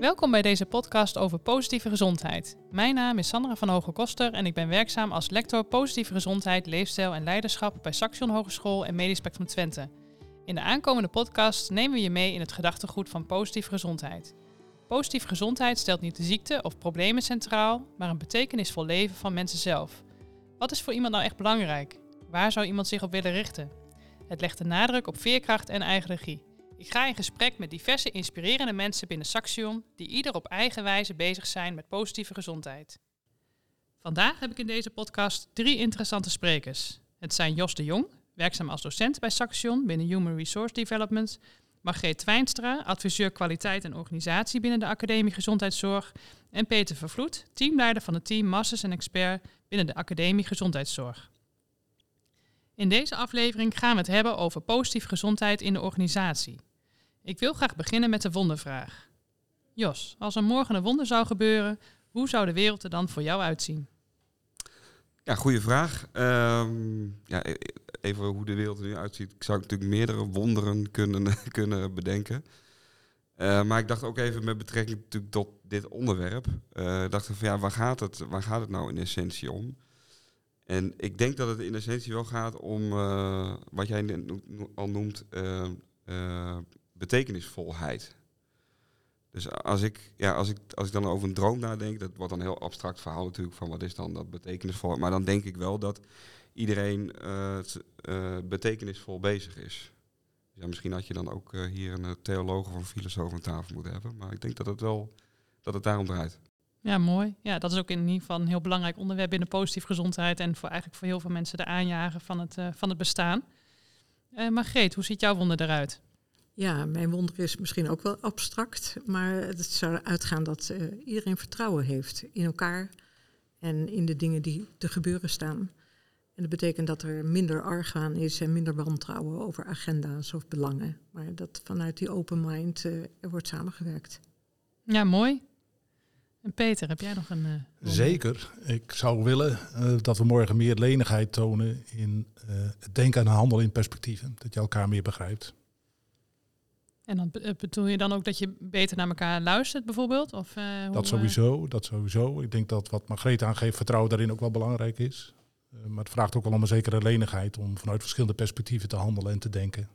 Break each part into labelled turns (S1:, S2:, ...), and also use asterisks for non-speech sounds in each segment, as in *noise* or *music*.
S1: Welkom bij deze podcast over positieve gezondheid. Mijn naam is Sandra van Hoge Koster en ik ben werkzaam als lector positieve gezondheid, leefstijl en leiderschap bij Saxion Hogeschool en Medisch Spectrum Twente. In de aankomende podcast nemen we je mee in het gedachtegoed van positieve gezondheid. Positieve gezondheid stelt niet de ziekte of problemen centraal, maar een betekenisvol leven van mensen zelf. Wat is voor iemand nou echt belangrijk? Waar zou iemand zich op willen richten? Het legt de nadruk op veerkracht en eigen regie. Ik ga in gesprek met diverse inspirerende mensen binnen Saxion die ieder op eigen wijze bezig zijn met positieve gezondheid. Vandaag heb ik in deze podcast drie interessante sprekers. Het zijn Jos de Jong, werkzaam als docent bij Saxion binnen Human Resource Development, Margreet Twijnstra, adviseur kwaliteit en organisatie binnen de Academie Gezondheidszorg en Peter Vervloed, teamleider van het team Masters en Expert binnen de Academie Gezondheidszorg. In deze aflevering gaan we het hebben over positieve gezondheid in de organisatie. Ik wil graag beginnen met de wondervraag. Jos, als er morgen een wonder zou gebeuren, hoe zou de wereld er dan voor jou uitzien?
S2: Ja, goede vraag. Ehm, ja, e- even hoe de wereld er nu uitziet. Ik zou natuurlijk meerdere wonderen kunnen, *laughs* kunnen bedenken. Uh, maar ik dacht ook even met betrekking natuurlijk tot dit onderwerp. Uh, dacht ik van ja, waar gaat, het, waar gaat het nou in essentie om? En ik denk dat het in essentie wel gaat om uh, wat jij al noemt betekenisvolheid. Dus als ik, ja, als, ik, als ik dan over een droom nadenk, dat wordt dan een heel abstract verhaal natuurlijk van wat is dan dat betekenisvol. Maar dan denk ik wel dat iedereen uh, uh, betekenisvol bezig is. Ja, misschien had je dan ook uh, hier een theoloog of een filosoof aan tafel moeten hebben. Maar ik denk dat het wel dat het daarom draait.
S1: Ja, mooi. Ja, dat is ook in ieder geval een heel belangrijk onderwerp binnen positieve gezondheid. En voor eigenlijk voor heel veel mensen de aanjagen van het, van het bestaan. Margreet, hoe ziet jouw wonder eruit?
S3: Ja, mijn wonder is misschien ook wel abstract, maar het zou uitgaan dat uh, iedereen vertrouwen heeft in elkaar en in de dingen die te gebeuren staan. En dat betekent dat er minder argwaan is en minder wantrouwen over agenda's of belangen. Maar dat vanuit die open mind uh, er wordt samengewerkt.
S1: Ja, mooi. En Peter, heb jij nog een. Uh,
S4: Zeker. Ik zou willen dat we morgen meer lenigheid tonen in het denken aan handel in perspectieven. Dat je elkaar meer begrijpt.
S1: En dan bedoel je dan ook dat je beter naar elkaar luistert, bijvoorbeeld? Of, uh,
S4: dat sowieso, dat sowieso. Ik denk dat wat Margreet aangeeft, vertrouwen daarin ook wel belangrijk is. Uh, maar het vraagt ook wel om een zekere lenigheid om vanuit verschillende perspectieven te handelen en te denken.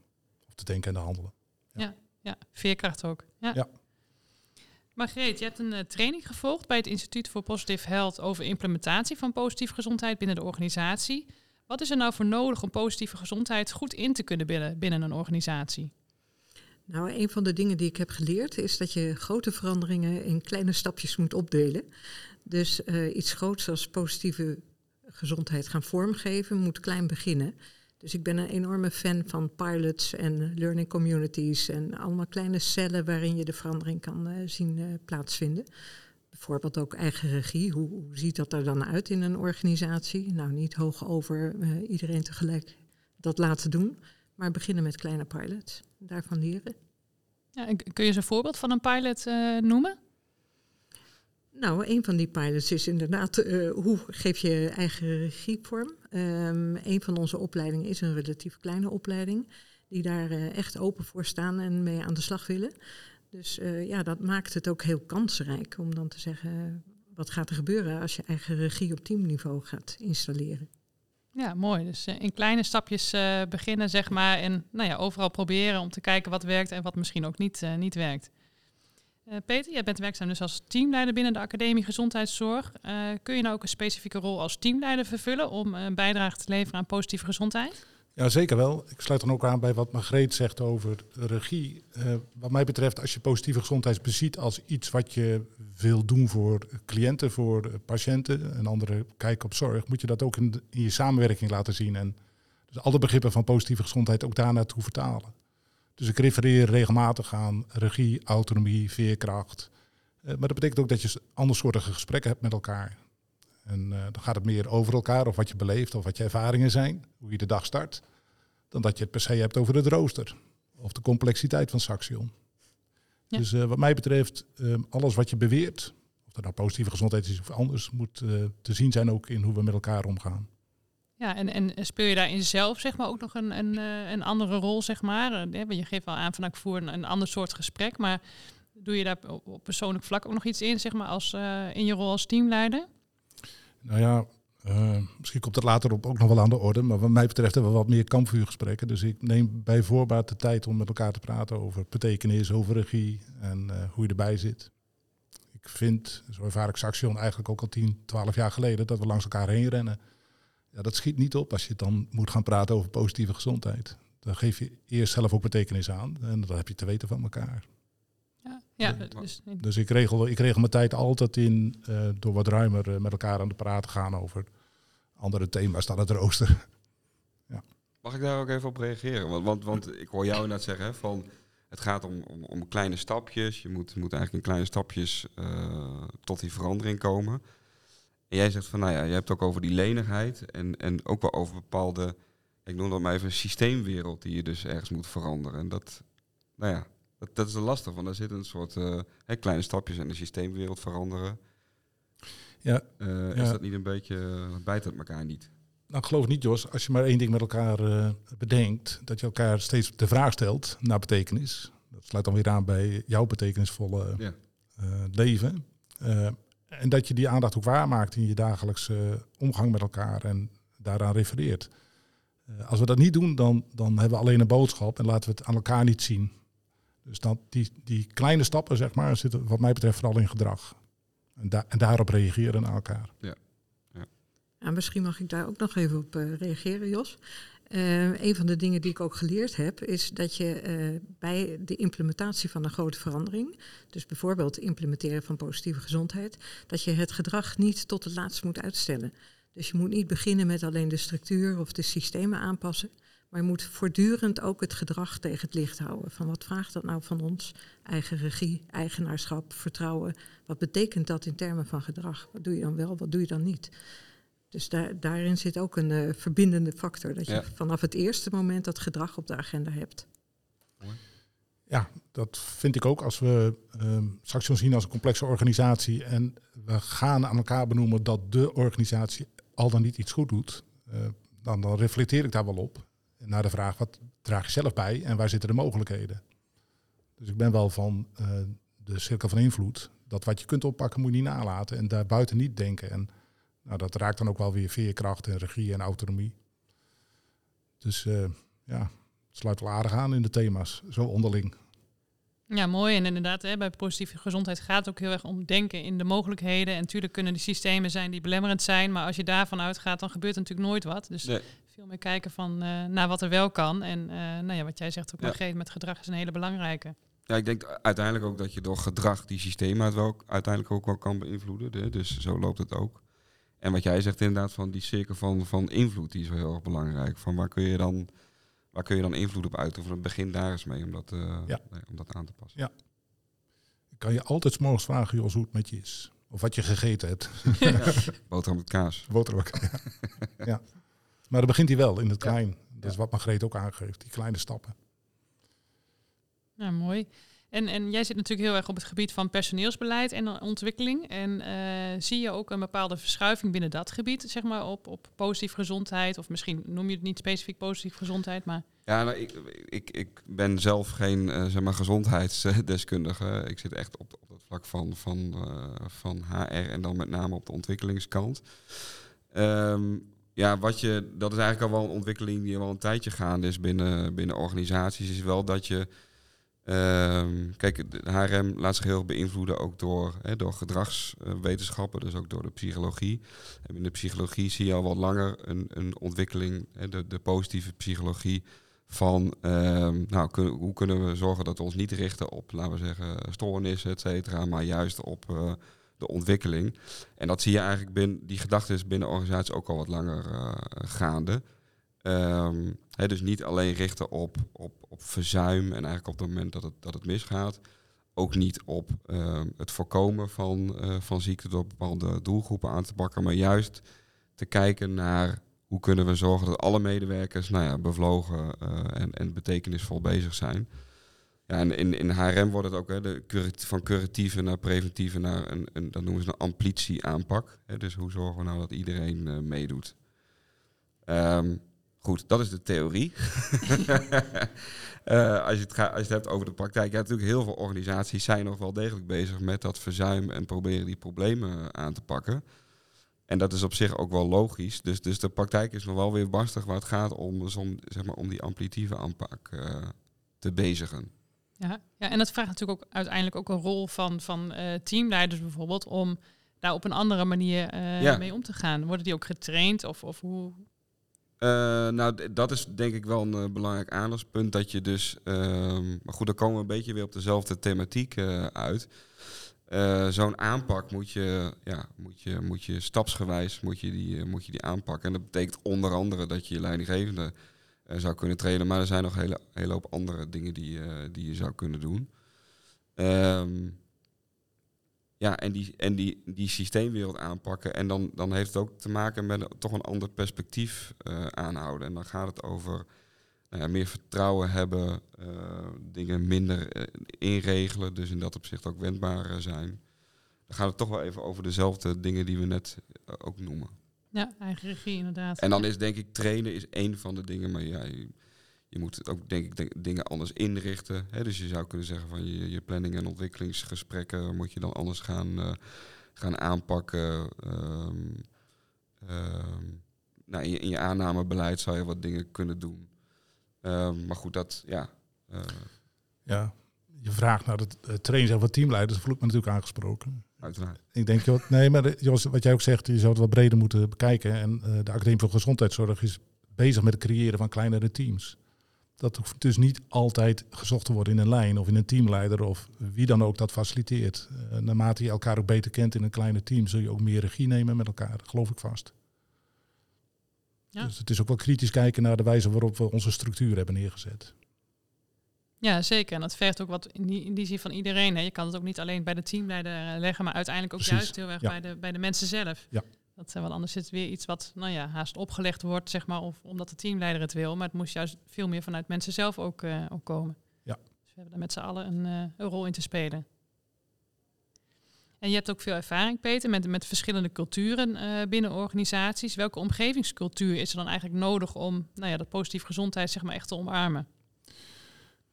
S4: Of te denken en te handelen.
S1: Ja, ja, ja. veerkracht ook. Ja. ja. Margreet, je hebt een uh, training gevolgd bij het Instituut voor Positive Health over implementatie van positieve gezondheid binnen de organisatie. Wat is er nou voor nodig om positieve gezondheid goed in te kunnen binnen, binnen een organisatie?
S3: Nou, een van de dingen die ik heb geleerd is dat je grote veranderingen in kleine stapjes moet opdelen. Dus uh, iets groots als positieve gezondheid gaan vormgeven moet klein beginnen. Dus ik ben een enorme fan van pilots en learning communities en allemaal kleine cellen waarin je de verandering kan uh, zien uh, plaatsvinden. Bijvoorbeeld ook eigen regie. Hoe, hoe, ziet dat er dan uit in een organisatie? Nou, niet hoog over iedereen tegelijk dat laten doen, maar beginnen met kleine pilots daarvan leren.
S1: Ja, kun je eens een voorbeeld van een pilot uh, noemen?
S3: Nou, een van die pilots is inderdaad uh, hoe geef je eigen regievorm. Um, een van onze opleidingen is een relatief kleine opleiding, die daar uh, echt open voor staan en mee aan de slag willen. Dus ja, dat maakt het ook heel kansrijk om dan te zeggen, wat gaat er gebeuren als je eigen regie op teamniveau gaat installeren.
S1: Ja, mooi. Dus uh, in kleine stapjes uh, beginnen, zeg maar. En nou ja, overal proberen om te kijken wat werkt en wat misschien ook niet, uh, niet werkt. Peter, jij bent werkzaam dus als teamleider binnen de Academie Gezondheidszorg. kun je nou ook een specifieke rol als teamleider vervullen om een bijdrage te leveren aan positieve gezondheid?
S4: Ja, zeker wel. Ik sluit dan ook aan bij wat Margreet zegt over regie. Uh, wat mij betreft, als je positieve gezondheid beziet als iets wat je wil doen voor cliënten, voor patiënten en anderen kijken op zorg, moet je dat ook in, je samenwerking laten zien. En dus alle begrippen van positieve gezondheid ook daar naartoe vertalen. Dus ik refereer regelmatig aan regie, autonomie, veerkracht. Uh, maar dat betekent ook dat je andersoortige gesprekken hebt met elkaar. En dan gaat het meer over elkaar of wat je beleeft of wat je ervaringen zijn, hoe je de dag start, dan dat je het per se hebt over het rooster of de complexiteit van Saxion. Ja. Dus uh, wat mij betreft, uh, alles wat je beweert, of dat nou positieve gezondheid is of anders, moet te zien zijn ook in hoe we met elkaar omgaan.
S1: Ja, en, en speel je daarin zelf zeg maar ook nog een, een, een andere rol, zeg maar? Je geeft wel aan van ik voer een, een ander soort gesprek, maar doe je daar op persoonlijk vlak ook nog iets in, zeg maar, als, in je rol als teamleider?
S4: Nou ja, misschien komt het later op ook nog wel aan de orde. Maar wat mij betreft hebben we wat meer kampvuurgesprekken. Dus ik neem bij voorbaat de tijd om met elkaar te praten over betekenis, over regie en hoe je erbij zit ik vind, zo ervaar ik Saxion eigenlijk ook al 10, 12 jaar geleden, dat we langs elkaar heen rennen. Ja, dat schiet niet op als je dan moet gaan praten over positieve gezondheid. Dan geef je eerst zelf ook betekenis aan en dan heb je te weten van elkaar.
S1: Ja, dus,
S4: dus ik, regel, ik regel mijn tijd altijd in uh, door wat ruimer uh, met elkaar aan de praat te gaan over andere thema's dan het rooster. *laughs*
S2: ja. Mag ik daar ook even op reageren? Want, want, want ik hoor jou net zeggen van het gaat om, om, om, kleine stapjes. Je moet, moet eigenlijk in kleine stapjes uh, tot die verandering komen. En jij zegt van, nou ja, je hebt ook over die lenigheid en, en ook wel over bepaalde, ik noem dat maar even een systeemwereld die je dus ergens moet veranderen. En dat, nou ja, dat, dat is lastig, want daar zit een soort uh, kleine stapjes in de systeemwereld veranderen.
S4: Ja,
S2: uh, Is dat niet een beetje, bijt het elkaar niet?
S4: Nou, geloof niet, Jos, als je maar één ding met elkaar uh, bedenkt, dat je elkaar steeds de vraag stelt naar betekenis. Dat sluit dan weer aan bij jouw betekenisvolle ja. uh, leven. Uh, en dat je die aandacht ook waarmaakt in je dagelijkse omgang met elkaar en daaraan refereert. als we dat niet doen, dan, dan hebben we alleen een boodschap en laten we het aan elkaar niet zien. Dus dat, die, die kleine stappen, zeg maar, zitten wat mij betreft vooral in gedrag. En, da en daarop reageren naar elkaar.
S2: Ja.
S3: Nou, misschien mag ik daar ook nog even op uh, reageren, Jos. Uh, een van de dingen die ik ook geleerd heb, is dat je uh, bij de implementatie van een grote verandering, dus bijvoorbeeld het implementeren van positieve gezondheid, dat je het gedrag niet tot het laatst moet uitstellen. Dus je moet niet beginnen met alleen de structuur of de systemen aanpassen, maar je moet voortdurend ook het gedrag tegen het licht houden. Van wat vraagt dat nou van ons? Eigen regie, eigenaarschap, vertrouwen. Wat betekent dat in termen van gedrag? Wat doe je dan wel, wat doe je dan niet? Dus daar, daarin zit ook een uh, verbindende factor. Dat je vanaf het eerste moment dat gedrag op de agenda hebt.
S4: Ja, dat vind ik ook. Als we uh, straks zien als een complexe organisatie en we gaan aan elkaar benoemen dat de organisatie al dan niet iets goed doet, uh, dan, dan reflecteer ik daar wel op. Naar de vraag, wat draag je zelf bij en waar zitten de mogelijkheden? Dus ik ben wel van uh, de cirkel van invloed. Dat wat je kunt oppakken moet je niet nalaten en daarbuiten niet denken. En nou, dat raakt dan ook wel weer veerkracht en regie en autonomie. Dus uh, ja, het sluit wel aardig aan in de thema's, zo onderling.
S1: Ja, mooi. En inderdaad, hè, bij positieve gezondheid gaat het ook heel erg om denken in de mogelijkheden. En natuurlijk kunnen die systemen zijn die belemmerend zijn, maar als je daarvan uitgaat, dan gebeurt er natuurlijk nooit wat. Dus veel meer kijken van, uh, naar wat er wel kan. En uh, nou ja, wat jij zegt ook ja. met gedrag is een hele belangrijke.
S2: Ja, ik denk uiteindelijk ook dat je door gedrag die systemen wel, uiteindelijk ook wel kan beïnvloeden. Dus zo loopt het ook. En wat jij zegt inderdaad van die cirkel van, van invloed, die is wel heel erg belangrijk. Van waar kun je dan, waar kun je dan invloed op uitoefenen? Begin daar eens mee om dat, uh, ja. om dat aan te passen.
S4: Ja. Ik kan je altijd morgens vragen, Jos, hoe het met je is. Of wat je gegeten hebt.
S2: Ja. *laughs* Boterham met kaas.
S4: Boterham met kaas. *laughs* ja. Maar dat begint hij wel in het klein. Dat is wat Margreet ook aangeeft, die kleine stappen.
S1: Ja, mooi. En, en jij zit natuurlijk heel erg op het gebied van personeelsbeleid en ontwikkeling. En uh, zie je ook een bepaalde verschuiving binnen dat gebied, zeg maar, op, op positieve gezondheid? Of misschien noem je het niet specifiek positieve gezondheid, maar...
S2: Ja, nou, ik, ik, ik ben zelf geen uh, zeg maar, gezondheidsdeskundige. Ik zit echt op, op het vlak van, van, uh, van HR en dan met name op de ontwikkelingskant. Um, ja, wat je, dat is eigenlijk al wel een ontwikkeling die al een tijdje gaande is binnen, binnen organisaties, is wel dat je Um, kijk, de HRM laat zich heel beïnvloeden ook door, door gedragswetenschappen, dus ook door de psychologie. En in de psychologie zie je al wat langer een, een ontwikkeling, de, de positieve psychologie van um, nou, hoe kunnen we zorgen dat we ons niet richten op, laten we zeggen, stoornissen, et cetera, maar juist op uh, de ontwikkeling. En dat zie je eigenlijk binnen, die gedachte is binnen organisaties ook al wat langer uh, gaande. Um, dus niet alleen richten op, op, op verzuim en eigenlijk op het moment dat het, dat het misgaat. Ook niet op uh, het voorkomen van, uh, van ziekte door bepaalde doelgroepen aan te pakken, maar juist te kijken naar hoe kunnen we zorgen dat alle medewerkers nou ja, bevlogen uh, en, en betekenisvol bezig zijn. Ja, en in, in HRM wordt het ook hè, de van curatieve naar preventieve naar een, een dat noemen ze een amplitie aanpak. Hè, dus hoe zorgen we nou dat iedereen meedoet? Um, Goed, dat is de theorie. *laughs* Eh, als, je het als je het hebt over de praktijk, ja, natuurlijk heel veel organisaties zijn nog wel degelijk bezig met dat verzuim en proberen die problemen aan te pakken. En dat is op zich ook wel logisch. Dus, dus de praktijk is nog wel weer barstig waar het gaat om, zeg maar, om die amplitieve aanpak te bezigen.
S1: Ja, ja, en dat vraagt natuurlijk ook uiteindelijk ook een rol van, van uh, teamleiders bijvoorbeeld om daar op een andere manier uh, mee om te gaan. Worden die ook getraind of, of hoe,
S2: uh, nou, dat is denk ik wel een belangrijk aandachtspunt. Dat je dus. Uh, maar goed, dan komen we een beetje weer op dezelfde thematiek uit. Zo'n aanpak moet je, ja, moet je, moet je stapsgewijs moet je die, moet je die aanpakken. En dat betekent onder andere dat je je leidinggevende zou kunnen trainen. Maar er zijn nog een hele, hele hoop andere dingen die, die je zou kunnen doen. Um, ja, en die, en die, die systeemwereld aanpakken. En dan, dan heeft het ook te maken met toch een ander perspectief uh, aanhouden. En dan gaat het over nou meer vertrouwen hebben, dingen minder inregelen, dus in dat opzicht ook wendbaar zijn. Dan gaat het toch wel even over dezelfde dingen die we net ook noemen.
S1: Ja, eigen regie inderdaad.
S2: En dan is denk ik trainen is één van de dingen, maar ja, je moet het ook denk ik dingen anders inrichten. Hè? Dus je zou kunnen zeggen van je, je planning- en ontwikkelingsgesprekken moet je dan anders gaan, uh, gaan aanpakken. Um, um, nou, in, je, in je aannamebeleid zou je wat dingen kunnen doen. Um, maar goed, dat ja. Uh,
S4: ja, je vraagt naar het uh, trainen van teamleiders, voel ik me natuurlijk aangesproken.
S2: Uiteraard.
S4: Ik denk, joh, nee, maar Jos, wat jij ook zegt, je zou het wat breder moeten bekijken. En de Academie voor Gezondheidszorg is bezig met het creëren van kleinere teams dat hoeft dus niet altijd gezocht te worden in een lijn of in een teamleider of wie dan ook dat faciliteert. Uh, naarmate je elkaar ook beter kent in een kleine team, zul je ook meer regie nemen met elkaar, geloof ik vast. Ja. Dus het is ook wel kritisch kijken naar de wijze waarop we onze structuur hebben neergezet.
S1: Ja, zeker. En dat vergt ook wat in die, in die zin van iedereen. Hè. Je kan het ook niet alleen bij de teamleider leggen, maar uiteindelijk ook Precies. juist heel erg ja. bij, de, bij de mensen zelf.
S4: Ja.
S1: Dat, want anders is het weer iets wat nou ja, haast opgelegd wordt, zeg maar, of omdat de teamleider het wil. Maar het moest juist veel meer vanuit mensen zelf ook, uh, ook komen.
S4: Ja.
S1: Dus we hebben daar met z'n allen een, uh, een, rol in te spelen. En je hebt ook veel ervaring, Peter, met, met verschillende culturen uh, binnen organisaties. Welke omgevingscultuur is er dan eigenlijk nodig om nou ja, dat positieve gezondheid zeg maar, echt te omarmen?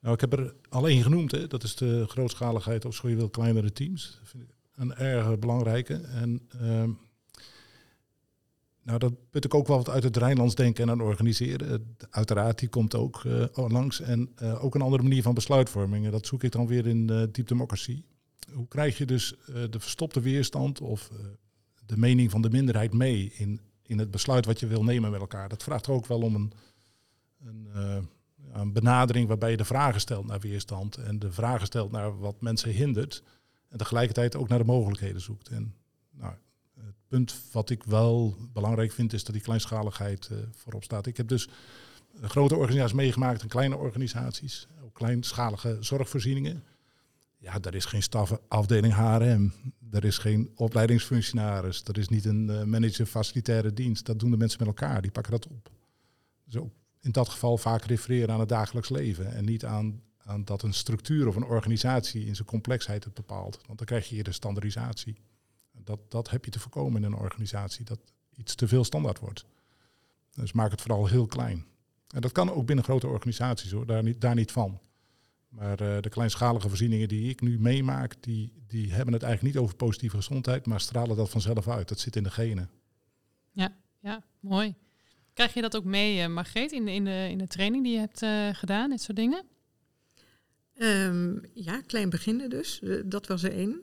S4: Nou, ik heb er al één genoemd. Hè. Dat is de grootschaligheid of zo je wil kleinere teams. Dat vind ik een erg belangrijke. En ehm, nou, dat put ik ook wel wat uit het Rijnlands denken en aan organiseren. uiteraard, die komt ook uh, langs. En uh, ook een andere manier van besluitvorming. En dat zoek ik dan weer in uh, Deep Democracy. Hoe krijg je dus de verstopte weerstand of de mening van de minderheid mee in, in het besluit wat je wil nemen met elkaar? Dat vraagt ook wel om een, een, een benadering waarbij je de vragen stelt naar weerstand en de vragen stelt naar wat mensen hindert. En tegelijkertijd ook naar de mogelijkheden zoekt. En nou, het punt wat ik wel belangrijk vind is dat die kleinschaligheid uh, voorop staat. Ik heb dus grote organisaties meegemaakt en kleine organisaties, ook kleinschalige zorgvoorzieningen. Ja, daar is geen stafafdeling HRM, er is geen opleidingsfunctionaris, er is niet een uh, manager facilitaire dienst. Dat doen de mensen met elkaar, die pakken dat op. Dus ook in dat geval vaak refereren aan het dagelijks leven en niet aan, aan dat een structuur of een organisatie in zijn complexheid het bepaalt. Want dan krijg je hier de standaardisatie. Dat, dat heb je te voorkomen in een organisatie, dat iets te veel standaard wordt. Dus maak het vooral heel klein. En dat kan ook binnen grote organisaties hoor, daar niet, daar niet van. Maar uh, de kleinschalige voorzieningen die ik nu meemaak, die, die hebben het eigenlijk niet over positieve gezondheid, maar stralen dat vanzelf uit. Dat zit in de genen.
S1: Ja, ja mooi. Krijg je dat ook mee, uh, Margreet, in de, in, de, in de training die je hebt uh, gedaan, dit soort dingen?
S3: Um, ja, klein beginnen dus. dat was er één.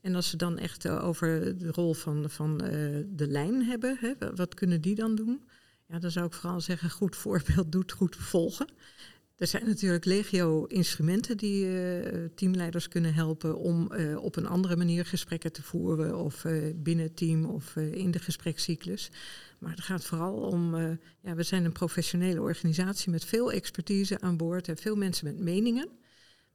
S3: En als ze dan echt uh, over de rol van, van de lijn hebben, hè, wat kunnen die dan doen? Ja, dan zou ik vooral zeggen, goed voorbeeld doet, goed volgen. Er zijn natuurlijk legio instrumenten die uh, teamleiders kunnen helpen om op een andere manier gesprekken te voeren, of binnen het team of in de gesprekscyclus. Maar het gaat vooral om, ja, we zijn een professionele organisatie met veel expertise aan boord en veel mensen met meningen.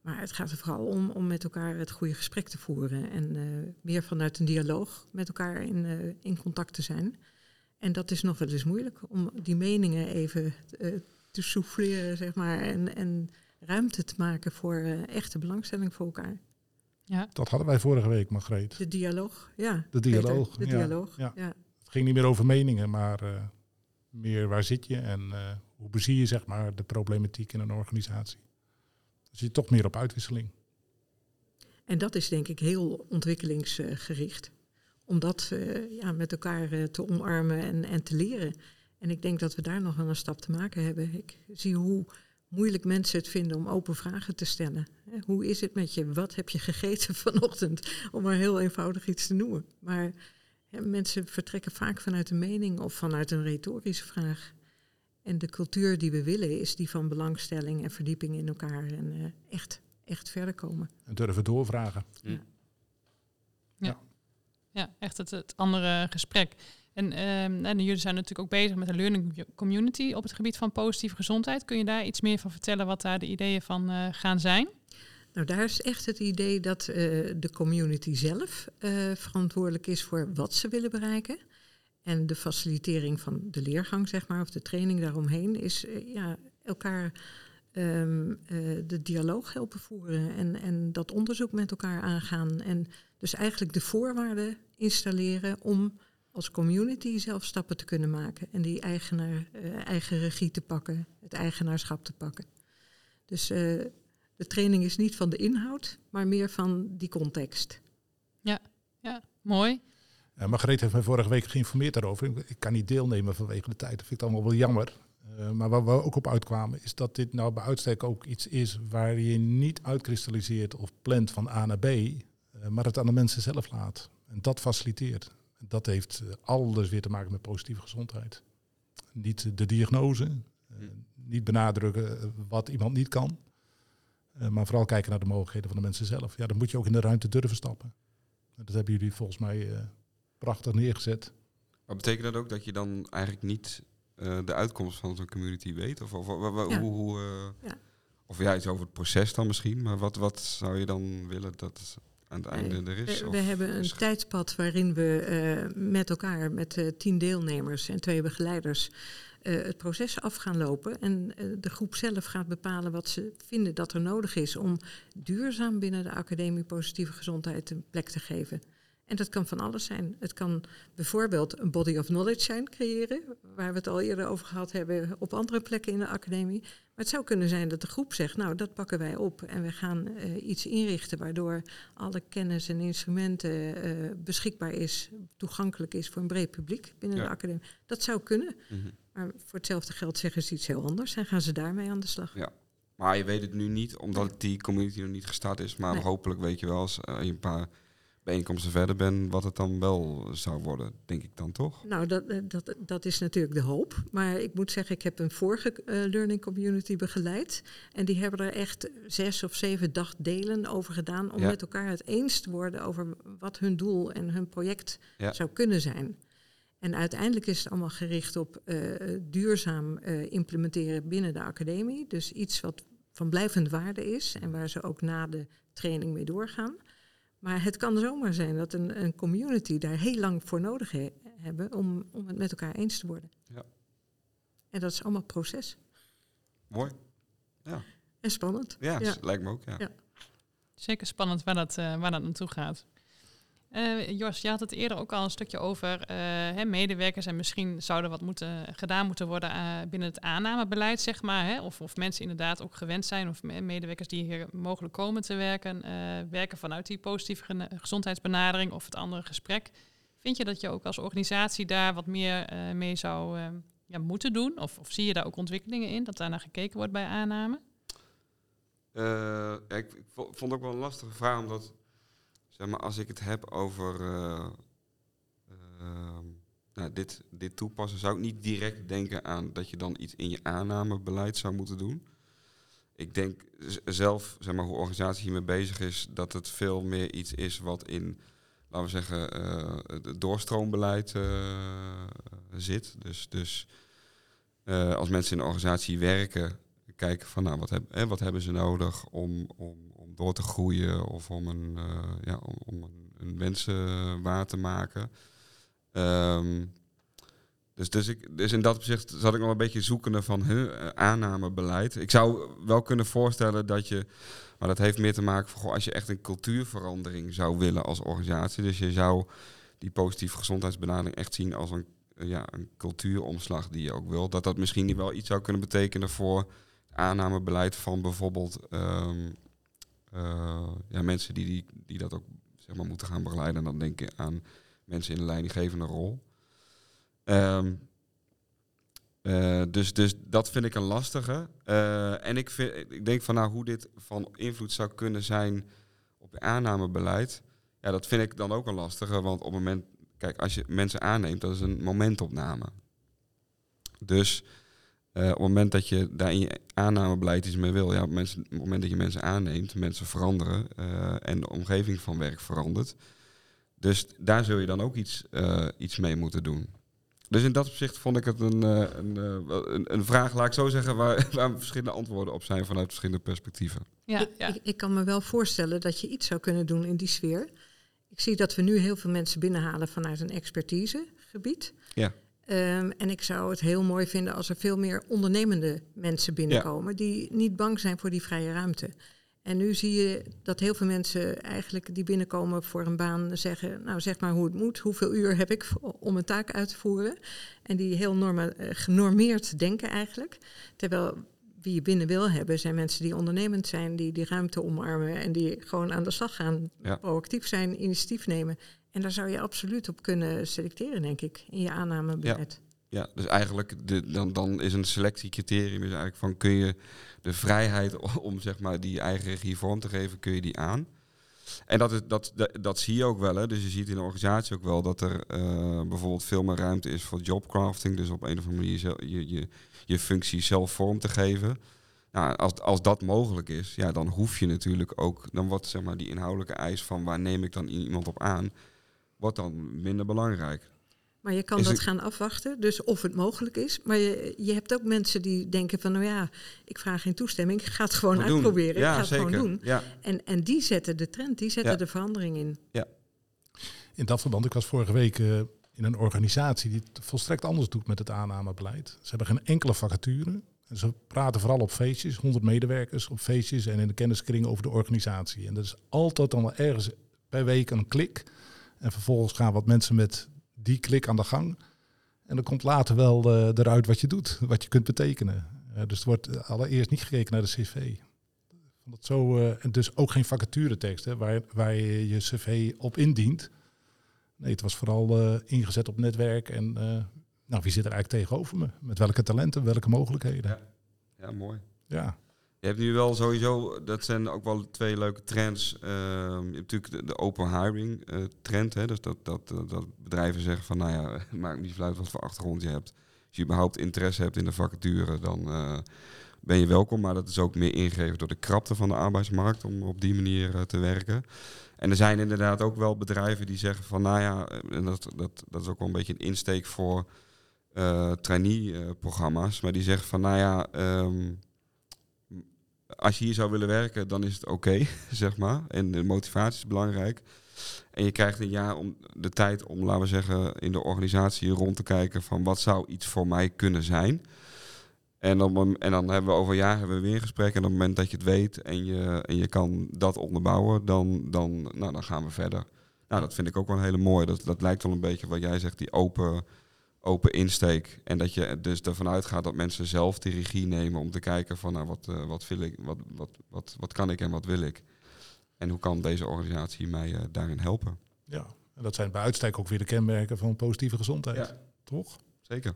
S3: Maar het gaat er vooral om om met elkaar het goede gesprek te voeren. En meer vanuit een dialoog met elkaar in, in contact te zijn. En dat is nog wel eens moeilijk om die meningen even te souffleren, zeg maar. En, en ruimte te maken voor echte belangstelling voor elkaar.
S4: Ja. Dat hadden wij vorige week, Margreet.
S3: De dialoog, ja.
S4: De dialoog.
S3: Peter, de
S4: ja.
S3: dialoog, ja. ja.
S4: Het ging niet meer over meningen, maar meer waar zit je en hoe bezie je zeg maar, de problematiek in een organisatie? Dus je toch meer op uitwisseling.
S3: En dat is denk ik heel ontwikkelingsgericht. Om dat uh, ja, met elkaar uh, te omarmen en, en te leren. En ik denk dat we daar nog wel een stap te maken hebben. Ik zie hoe moeilijk mensen het vinden om open vragen te stellen. Hoe is het met je? Wat heb je gegeten *laughs* vanochtend? Om maar heel eenvoudig iets te noemen. Maar mensen vertrekken vaak vanuit een mening of vanuit een retorische vraag. En de cultuur die we willen is die van belangstelling en verdieping in elkaar en uh, echt, echt verder komen.
S4: En durven doorvragen.
S1: Ja, ja. ja echt het, het andere gesprek. En, um, en, jullie zijn natuurlijk ook bezig met een learning community op het gebied van positieve gezondheid. Kun je daar iets meer van vertellen wat daar de ideeën van uh, gaan zijn?
S3: Nou, daar is echt het idee dat uh, de community zelf uh, verantwoordelijk is voor wat ze willen bereiken. En de facilitering van de leergang, zeg maar, of de training daaromheen, is ja, elkaar um, de dialoog helpen voeren en, en dat onderzoek met elkaar aangaan. En dus eigenlijk de voorwaarden installeren om als community zelf stappen te kunnen maken en die eigenaar, uh, eigen regie te pakken, het eigenaarschap te pakken. Dus uh, de training is niet van de inhoud, maar meer van die context.
S1: Ja, ja mooi.
S4: Uh, Margreet heeft mij vorige week geïnformeerd daarover. Ik kan niet deelnemen vanwege de tijd. Dat vind ik allemaal wel jammer. Uh, maar waar we ook op uitkwamen, is dat dit nou bij uitstek ook iets is waar je niet uitkristalliseert of plant van A naar B, uh, maar het aan de mensen zelf laat. En dat faciliteert. Dat heeft alles weer te maken met positieve gezondheid. Niet de diagnose, niet benadrukken wat iemand niet kan, maar vooral kijken naar de mogelijkheden van de mensen zelf. Ja, dan moet je ook in de ruimte durven stappen. Dat hebben jullie volgens mij prachtig neergezet.
S2: Maar betekent dat ook dat je dan eigenlijk niet uh, de uitkomst van zo'n community weet? Of, of, of ja. hoe, hoe uh, ja. of ja, iets over het proces dan misschien, maar wat, wat zou je dan willen dat aan het einde
S3: nee,
S2: er is?
S3: We, we hebben een tijdspad waarin we uh, met elkaar, met tien deelnemers en twee begeleiders, het proces af gaan lopen. En de groep zelf gaat bepalen wat ze vinden dat er nodig is om duurzaam binnen de Academie Positieve Gezondheid een plek te geven. En dat kan van alles zijn. Het kan bijvoorbeeld een body of knowledge zijn, creëren, waar we het al eerder over gehad hebben op andere plekken in de academie. Maar het zou kunnen zijn dat de groep zegt, nou dat pakken wij op en we gaan uh, iets inrichten waardoor alle kennis en instrumenten uh, beschikbaar is, toegankelijk is voor een breed publiek binnen ja. de academie. Dat zou kunnen. Mm -hmm. Maar voor hetzelfde geld zeggen ze iets heel anders en gaan ze daarmee aan de slag.
S2: Ja. Maar je weet het nu niet, omdat die community nog niet gestart is. Maar nee. hopelijk weet je wel als uh, je een paar bijeenkomsten verder ben, wat het dan wel zou worden, denk ik dan toch?
S3: Nou, dat, dat, dat is natuurlijk de hoop. Maar ik moet zeggen, ik heb een vorige uh, learning community begeleid. En die hebben er echt zes of zeven dagdelen over gedaan om ja. met elkaar het eens te worden over wat hun doel en hun project ja. zou kunnen zijn. En uiteindelijk is het allemaal gericht op uh, duurzaam uh, implementeren binnen de academie. Dus iets wat van blijvende waarde is en waar ze ook na de training mee doorgaan. Maar het kan zomaar zijn dat een, een community daar heel lang voor nodig he hebben om, om het met elkaar eens te worden.
S2: Ja.
S3: En dat is allemaal proces.
S2: Mooi. Ja.
S3: En spannend.
S2: Ja, ja. lijkt me ook. Ja. ja.
S1: Zeker spannend waar dat, uh, waar dat naartoe gaat. Uh, Jos, je had het eerder ook al een stukje over uh, hè, medewerkers en misschien zou er wat moeten, gedaan moeten worden uh, binnen het aannamebeleid, zeg maar. Hè? Of, of mensen inderdaad ook gewend zijn, of medewerkers die hier mogelijk komen te werken, werken vanuit die positieve gezondheidsbenadering of het andere gesprek. Vind je dat je ook als organisatie daar wat meer mee zou ja, moeten doen? Of, of zie je daar ook ontwikkelingen in, dat daar naar gekeken wordt bij aanname?
S2: ik vond het ook wel een lastige vraag, omdat zeg maar, als ik het heb over uh, uh, nou, dit, dit toepassen, zou ik niet direct denken aan dat je dan iets in je aannamebeleid zou moeten doen. Ik denk zelf, zeg maar, hoe organisatie hiermee bezig is, dat het veel meer iets is wat in, laten we zeggen, uh, het doorstroombeleid zit. Dus, dus als mensen in een organisatie werken, kijken van, nou, wat, heb, hè, wat hebben ze nodig om, om door te groeien of om een, uh, ja, om, een, een waar te maken. Um, dus, dus, ik, dus in dat opzicht zat ik nog een beetje zoekende van huh, aannamebeleid. Ik zou wel kunnen voorstellen dat je, maar dat heeft meer te maken goh, als je echt een cultuurverandering zou willen als organisatie. Dus je zou die positieve gezondheidsbenadering echt zien als een, eh, ja, een cultuuromslag die je ook wil, dat dat misschien wel iets zou kunnen betekenen voor aannamebeleid van bijvoorbeeld ehm, eh, ja, mensen die, die, die dat ook zeg maar, moeten gaan begeleiden. En dan denk ik aan mensen in een leidinggevende rol. Ehm, eh, dus, dus dat vind ik een lastige. Eh, en ik, vind, ik denk van nou, hoe dit van invloed zou kunnen zijn op het aannamebeleid. Ja, dat vind ik dan ook een lastige. Want op moment, kijk, als je mensen aanneemt, dat is een momentopname. Dus eh, op het moment dat je daar in je aannamebeleid iets mee wil, ja, op, mensen, op het moment dat je mensen aanneemt, mensen veranderen en de omgeving van werk verandert. Dus daar zul je dan ook iets, iets mee moeten doen. Dus in dat opzicht vond ik het een, eh, een, eh, een, een vraag, laat ik zo zeggen, waar, *laughs* waar verschillende antwoorden op zijn vanuit verschillende perspectieven.
S3: Ja, ja. Ik, ik, kan me wel voorstellen dat je iets zou kunnen doen in die sfeer. Ik zie dat we nu heel veel mensen binnenhalen vanuit een expertisegebied.
S2: Ja.
S3: Um, en ik zou het heel mooi vinden als er veel meer ondernemende mensen binnenkomen die niet bang zijn voor die vrije ruimte. En nu zie je dat heel veel mensen eigenlijk die binnenkomen voor een baan zeggen, nou zeg maar hoe het moet, hoeveel uur heb ik om een taak uit te voeren. En die heel norma, eh, genormeerd denken eigenlijk. Terwijl wie je binnen wil hebben, zijn mensen die ondernemend zijn, die die ruimte omarmen en die gewoon aan de slag gaan, proactief zijn, initiatief nemen. En daar zou je absoluut op kunnen selecteren, denk ik, in je aannamebeleid.
S2: Ja, dus eigenlijk de, dan, dan is een selectiecriterium is eigenlijk van kun je de vrijheid *laughs* om zeg maar die eigen regie vorm te geven, kun je die aan. En dat, is, dat, dat, dat zie je ook wel. Hè. Dus je ziet in de organisatie ook wel dat er uh, bijvoorbeeld veel meer ruimte is voor jobcrafting. Dus op een of andere manier je, je, je functie zelf vorm te geven. Nou, als, als dat mogelijk is, ja, dan hoef je natuurlijk ook, dan wordt zeg maar die inhoudelijke eis van waar neem ik dan iemand op aan, wordt dan minder belangrijk.
S3: Maar je kan dat gaan afwachten, dus of het mogelijk is. Maar je, je hebt ook mensen die denken van, nou ja, ik vraag geen toestemming, ik ga het gewoon uitproberen, ja, ik ga het gewoon doen. Ja. En, en die zetten de trend, die zetten de verandering in.
S2: Ja.
S4: In dat verband, ik was vorige week uh, in een organisatie die het volstrekt anders doet met het aannamebeleid. Ze hebben geen enkele vacature. Ze praten vooral op feestjes, 100 medewerkers op feestjes en in de kenniskring over de organisatie. En dat is altijd dan wel ergens per week een klik. En vervolgens gaan wat mensen met die klik aan de gang. En dan komt later wel uh, eruit wat je doet, wat je kunt betekenen. Uh, dus er wordt allereerst niet gekeken naar de cv. Dat zo, uh, en dus ook geen vacaturetekst hè, waar, waar je je cv op indient. Nee, het was vooral ingezet op netwerk en nou, wie zit er eigenlijk tegenover me? Met welke talenten, welke mogelijkheden?
S2: Ja, ja mooi.
S4: Ja.
S2: Je hebt nu wel sowieso, dat zijn ook wel twee leuke trends. Uh, je hebt natuurlijk de, open hiring uh, trend. Hè? Dus dat, dat, dat bedrijven zeggen van, nou ja, *laughs* maakt niet uit wat voor achtergrond je hebt. Als je überhaupt interesse hebt in de vacature, dan uh, ben je welkom. Maar dat is ook meer ingegeven door de krapte van de arbeidsmarkt om op die manier te werken. En er zijn inderdaad ook wel bedrijven die zeggen van, nou ja, en dat, dat, dat is ook wel een beetje een insteek voor trainee-programma's. maar die zeggen van, nou ja... Um, als je hier zou willen werken, dan is het oké, *laughs* zeg maar. En de motivatie is belangrijk. En je krijgt een jaar om de tijd om, laten we zeggen, in de organisatie rond te kijken van wat zou iets voor mij kunnen zijn. En dan, en dan hebben we over een jaar hebben we weer een gesprek. En op het moment dat je het weet en je, en je kan dat onderbouwen, dan, dan, nou, dan gaan we verder. Nou, dat vind ik ook wel een hele mooie. Dat, dat lijkt wel een beetje wat jij zegt, die open open insteek. En dat je dus ervan uitgaat dat mensen zelf die regie nemen om te kijken van nou, wat, uh, wat, wil ik, wat, wat, wat, wat kan ik en wat wil ik. En hoe kan deze organisatie mij uh, daarin helpen?
S4: Ja, en dat zijn bij uitstek ook weer de kenmerken van positieve gezondheid. Ja. Toch?
S2: Zeker.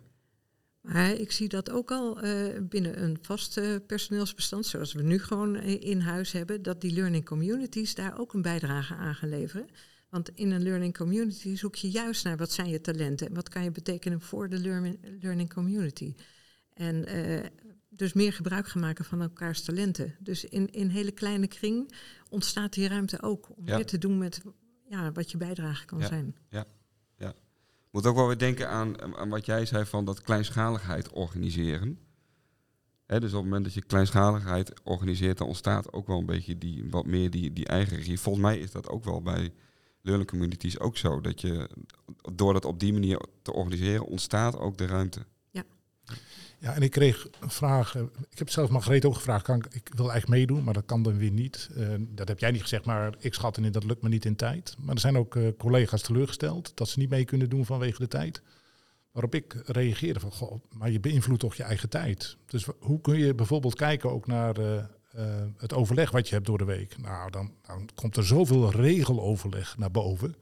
S3: Maar ik zie dat ook al uh, binnen een vast personeelsbestand, zoals we nu gewoon in huis hebben, dat die learning communities daar ook een bijdrage aan gaan leveren. Want in een learning community zoek je juist naar wat zijn je talenten en wat kan je betekenen voor de learning community. En uh, dus meer gebruik gaan maken van elkaars talenten. Dus in, in een hele kleine kring ontstaat die ruimte ook om meer te doen met ja, wat je bijdrage kan zijn.
S2: Ja, ja. Moet ook wel weer denken aan, aan wat jij zei van dat kleinschaligheid organiseren. He, dus op het moment dat je kleinschaligheid organiseert, dan ontstaat ook wel een beetje die, wat meer die, die eigen regie. Volgens mij is dat ook wel bij learning communities ook zo. Dat je door dat op die manier te organiseren, ontstaat ook de ruimte.
S3: Ja.
S4: Ja, en ik kreeg een vraag. Eh, ik heb zelf Margreet ook gevraagd. Kan ik, ik wil eigenlijk meedoen, maar dat kan dan weer niet. Uh, dat heb jij niet gezegd, maar ik schat in dat lukt me niet in tijd. Maar er zijn ook uh, collega's teleurgesteld dat ze niet mee kunnen doen vanwege de tijd. Waarop ik reageerde van, goh, maar je beïnvloedt toch je eigen tijd. Dus hoe kun je bijvoorbeeld kijken ook naar uh, uh, het overleg wat je hebt door de week? Nou, dan, dan komt er zoveel regeloverleg naar boven,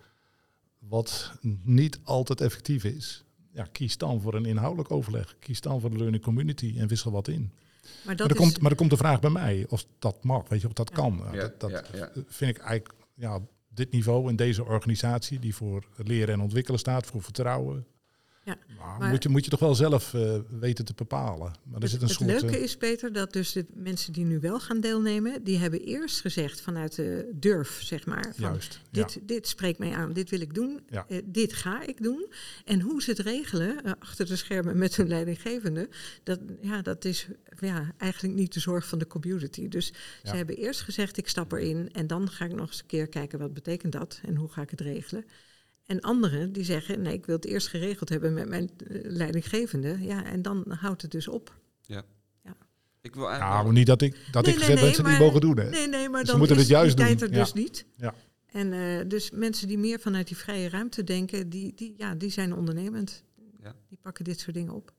S4: wat niet altijd effectief is. Ja, kies dan voor een inhoudelijk overleg. Kies dan voor de learning community en wissel wat in. Maar, dat maar, er, komt, maar er komt de vraag bij mij of dat mag, weet je, of dat kan. Ja, dat, dat ja, vind ik eigenlijk ja, dit niveau in deze organisatie die voor leren en ontwikkelen staat, voor vertrouwen, ja, maar, moet, je, moet je toch wel zelf uh, weten te bepalen. Maar er zit een
S3: het
S4: soort,
S3: leuke uh, is, Peter, dat dus de mensen die nu wel gaan deelnemen, die hebben eerst gezegd vanuit de durf, zeg maar. Van, Juist, dit, ja. dit spreekt mij aan, dit wil ik doen, ja. uh, dit ga ik doen. En hoe ze het regelen, achter de schermen met hun leidinggevende, dat, ja, dat is ja, eigenlijk niet de zorg van de community. Dus ze hebben eerst gezegd, ik stap erin en dan ga ik nog eens een keer kijken wat betekent dat en hoe ga ik het regelen. En anderen die zeggen, nee, ik wil het eerst geregeld hebben met mijn uh, leidinggevende. Ja, en dan houdt het dus op.
S2: Ja. ja.
S4: Ik wil eigenlijk... Nou, niet dat ik, dat nee, ik nee, gezegd nee, mensen niet mogen doen. Hè?
S3: Nee, nee, maar dan moeten is het juist die tijd er dus niet. Ja. En uh, dus mensen die meer vanuit die vrije ruimte denken, die, die, ja, die zijn ondernemend. Ja. Die pakken dit soort dingen op.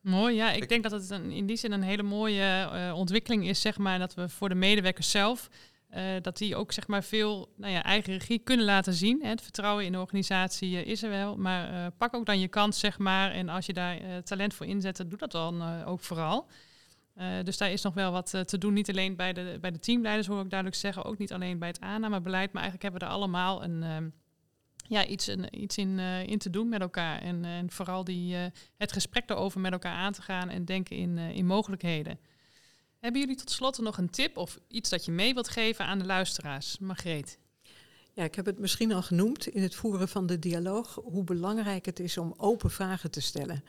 S1: Mooi, ja. Ik, ik denk dat het een, in die zin een hele mooie uh, ontwikkeling is, zeg maar, dat we voor de medewerkers zelf dat die ook zeg maar veel nou ja, eigen regie kunnen laten zien. Het vertrouwen in de organisatie uh, is er wel, maar uh, pak ook dan je kans zeg maar. En als je daar talent voor inzet, doe dat dan ook vooral. dus daar is nog wel wat te doen, niet alleen bij de, bij de teamleiders, hoor ik duidelijk zeggen, ook niet alleen bij het aannamebeleid, maar eigenlijk hebben we er allemaal een, ehm, ja, iets, een, iets in, in te doen met elkaar. En, en vooral die, het gesprek erover met elkaar aan te gaan en denken in, in mogelijkheden. Hebben jullie tot slot nog een tip of iets dat je mee wilt geven aan de luisteraars? Margreet.
S3: Ja, ik heb het misschien al genoemd in het voeren van de dialoog, hoe belangrijk het is om open vragen te stellen.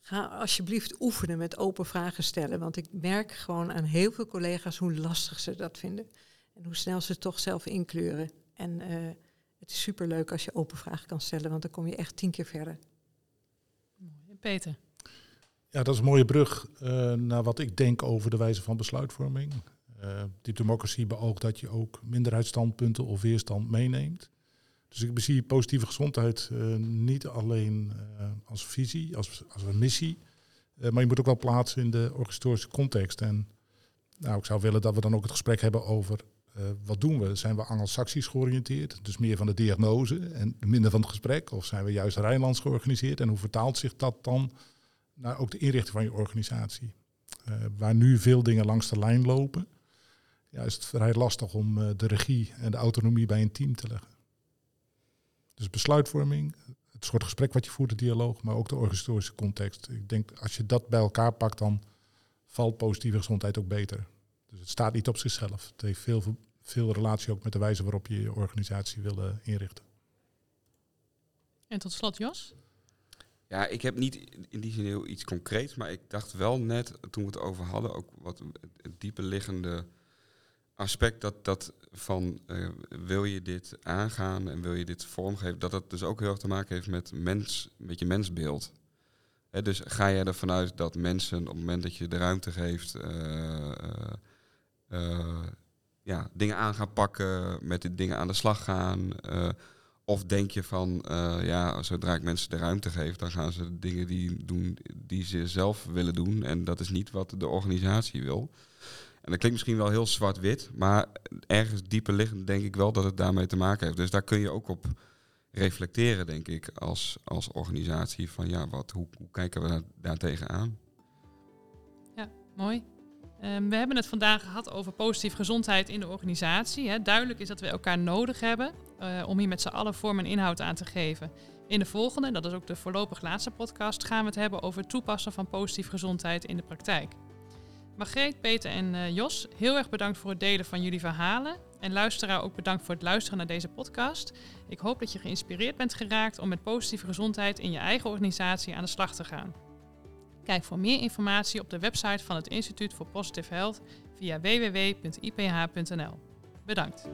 S3: Ga alsjeblieft oefenen met open vragen stellen, want ik merk gewoon aan heel veel collega's hoe lastig ze dat vinden. En hoe snel ze het toch zelf inkleuren. En uh, het is superleuk als je open vragen kan stellen, want dan kom je echt tien keer verder.
S1: Peter.
S4: Ja, dat is een mooie brug uh, naar wat ik denk over de wijze van besluitvorming. Uh, die democratie beoogt dat je ook minderheidsstandpunten of weerstand meeneemt. Dus ik zie positieve gezondheid uh, niet alleen als visie, als, als een missie, maar je moet ook wel plaatsen in de organisatorische context. En nou, ik zou willen dat we dan ook het gesprek hebben over wat doen we? Zijn we anglo-saxisch georiënteerd, dus meer van de diagnose en minder van het gesprek? Of zijn we juist Rijnlands georganiseerd en hoe vertaalt zich dat dan naar ook de inrichting van je organisatie. Uh, waar nu veel dingen langs de lijn lopen, is het vrij lastig om uh, de regie en de autonomie bij een team te leggen. Dus besluitvorming, het soort gesprek wat je voert, de dialoog, maar ook de organisatorische context. Ik denk als je dat bij elkaar pakt, dan valt positieve gezondheid ook beter. Dus het staat niet op zichzelf. Het heeft veel, veel relatie ook met de wijze waarop je je organisatie wil uh, inrichten.
S1: En tot slot, Jos?
S2: Ja, ik heb niet in die zin heel iets concreets, maar ik dacht wel net, toen we het over hadden, ook wat het diepe liggende aspect dat, dat van uh, wil je dit aangaan en wil je dit vormgeven, dat dat dus ook heel erg te maken heeft met, mens, met je mensbeeld. Dus ga je ervan uit dat mensen op het moment dat je de ruimte geeft, uh, uh, ja, dingen aan gaan pakken, met de dingen aan de slag gaan. Of denk je van, uh, ja, zodra ik mensen de ruimte geef, dan gaan ze dingen die doen die ze zelf willen doen. En dat is niet wat de organisatie wil. En dat klinkt misschien wel heel zwart-wit, maar ergens dieper liggend denk ik wel dat het daarmee te maken heeft. Dus daar kun je ook op reflecteren, denk ik, als, als organisatie. Van ja, wat, hoe, kijken we daar, daar tegenaan?
S1: Ja, mooi. Um, we hebben het vandaag gehad over positieve gezondheid in de organisatie. Hè. Duidelijk is dat we elkaar nodig hebben uh, om hier met z'n allen vorm en inhoud aan te geven. In de volgende, dat is ook de voorlopig laatste podcast, gaan we het hebben over het toepassen van positieve gezondheid in de praktijk. Margreet, Peter en uh, Jos, heel erg bedankt voor het delen van jullie verhalen. En luisteraar ook bedankt voor het luisteren naar deze podcast. Ik hoop dat je geïnspireerd bent geraakt om met positieve gezondheid in je eigen organisatie aan de slag te gaan. Kijk voor meer informatie op de website van het Instituut voor Positive Health via www.iph.nl. Bedankt.